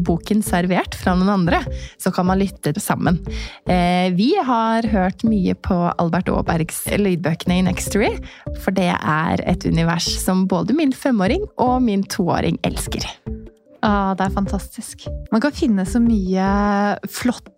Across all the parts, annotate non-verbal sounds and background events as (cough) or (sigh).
boken servert fra noen andre, så kan man lytte sammen. Eh, vi har hørt mye på Albert Aabergs lydbøkene i Nextory, for det er et univers som både min femåring og min toåring elsker. Ah, det er fantastisk. Man kan finne så mye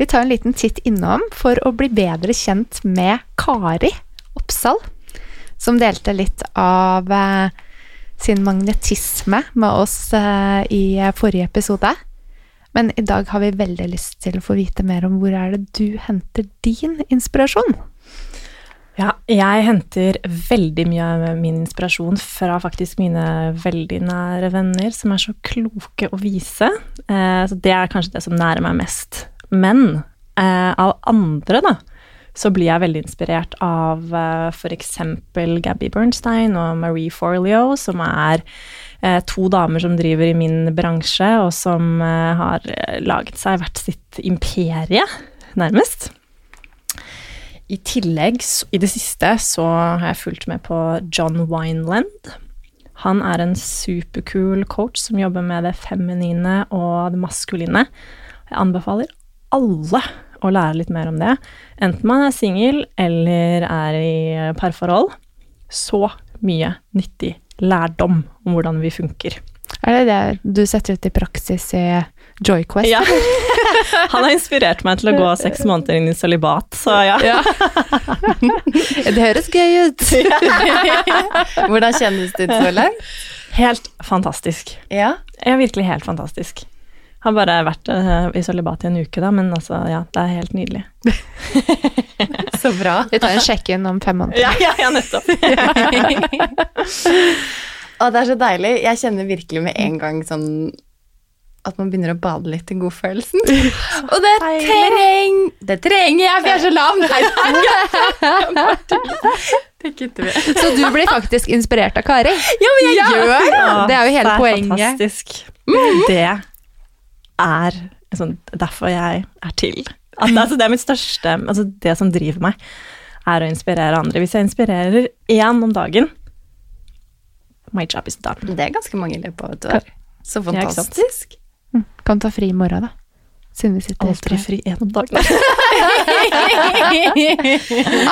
Vi tar en liten titt innom for å bli bedre kjent med Kari Oppsal, som delte litt av eh, sin magnetisme med oss eh, i forrige episode. Men i dag har vi veldig lyst til å få vite mer om hvor er det du henter din inspirasjon? Ja, jeg henter veldig mye av min inspirasjon fra faktisk mine veldig nære venner, som er så kloke å vise. Eh, så det er kanskje det som nærer meg mest. Men eh, av andre, da, så blir jeg veldig inspirert av eh, f.eks. Gabby Bernstein og Marie Forleo, som er eh, to damer som driver i min bransje, og som eh, har eh, laget seg hvert sitt imperie, nærmest. I tillegg, i det siste, så har jeg fulgt med på John Wineland. Han er en superkul coach som jobber med det feminine og det maskuline. Jeg anbefaler alle å lære litt mer om det. Enten man er singel eller er i parforhold. Så mye nyttig lærdom om hvordan vi funker. Er det det du setter ut i praksis i Joyquest? Ja. (laughs) Han har inspirert meg til å gå seks måneder inn i sølibat, så ja. ja. (laughs) det høres gøy ut. (laughs) Hvordan kjennes det ut så langt? Helt fantastisk. Ja? ja, virkelig helt fantastisk. Har bare vært uh, i sølibat i en uke, da, men altså, ja, det er helt nydelig. (laughs) Så bra. Vi tar en sjekk-in om fem måneder. Ja, ja, ja nettopp. (laughs) og det er så deilig. Jeg kjenner virkelig med en gang sånn at man begynner å bade litt i godfølelsen. (laughs) Og det trenger Det trenger jeg, for jeg er så lam! Nei, det kutter vi. Så du blir faktisk inspirert av Kari? Ja, men jeg ja. gjør det! Det er jo hele det er poenget. Fantastisk. Mm. Det er liksom, derfor jeg er til. At, altså, det er mitt største Altså, det som driver meg, er å inspirere andre. Hvis jeg inspirerer én om dagen, my job is done. Det er ganske mange i løpet av et år. Så fantastisk. Ja, Kan ta fri i morgen, da. Siden vi sitter Aldri fri én om dagen. (laughs)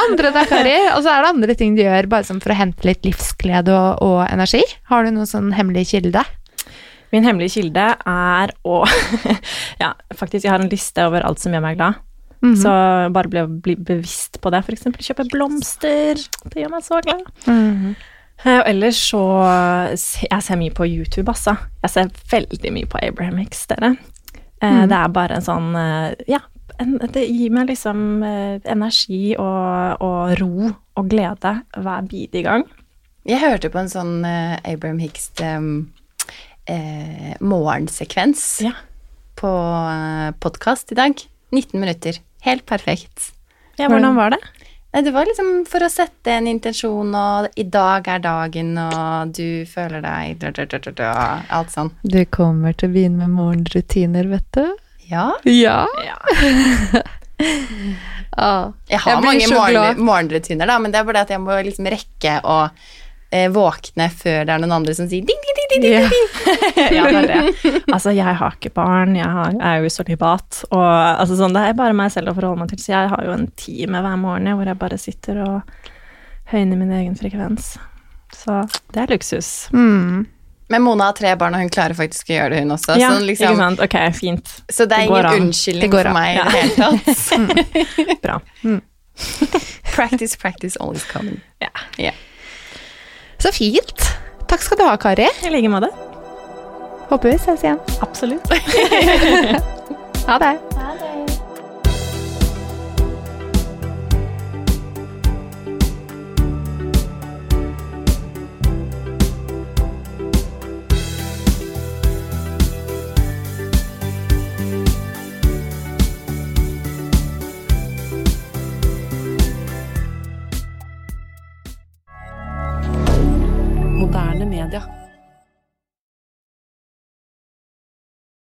Andre da, Kari. Og så er det andre ting du gjør bare som for å hente litt livsglede og, og energi. Har du noen sånn hemmelig kilde? Min hemmelige kilde er å (laughs) Ja, faktisk, jeg har en liste over alt som gjør meg glad. Mhm. Så bare bli, bli bevisst på det. For eksempel kjøpe blomster. Det gjør meg så glad. Mm -hmm. Og ellers så Jeg ser mye på YouTube, altså. Jeg ser veldig mye på Abraham Hicks, dere. Mm. Det er bare en sånn eh, Ja, en, det gir meg liksom energi og, og ro og glede hver bidige gang. Jeg hørte på en sånn Abraham Hicks um, eh, morgensekvens Ja. på eh, podkast i dag. 19 minutter. Helt perfekt. Ja, hvordan var det? Det var liksom for å sette en intensjon, og i dag er dagen, og du føler deg dra, dra, dra, dra, Alt sånn. Du kommer til å begynne med morgenrutiner, vet du. Ja. Ja. Ja. (laughs) Ah. Jeg har Jeg mange morgen, morgenrutiner, da, men det er bare det at jeg må liksom rekke å eh, våkne før det er noen andre som sier ding, ding, ding, ding, ding. Ja. (laughs) ja, det er det. Altså, jeg har ikke barn, jeg har, er jo i solibat, og altså, sånn, det er bare meg selv å forholde meg til, så jeg har jo en time hver morgen hvor jeg bare sitter og høyner min egen frekvens. Så det er luksus. Mm. Men Mona har tre barn, og hun klarer faktisk å gjøre det, hun også. ja, så, liksom, ikke sant? Ok, fint. så det er Det går ingen an. unnskyldning for meg i Ja. det hele tatt. (laughs) Bra. (laughs) practice, practice, always coming. Ja. Så fint. Takk skal du ha, Kari. I like måte. Håper vi ses igjen. Absolutt. (laughs) Ha det. Ha media.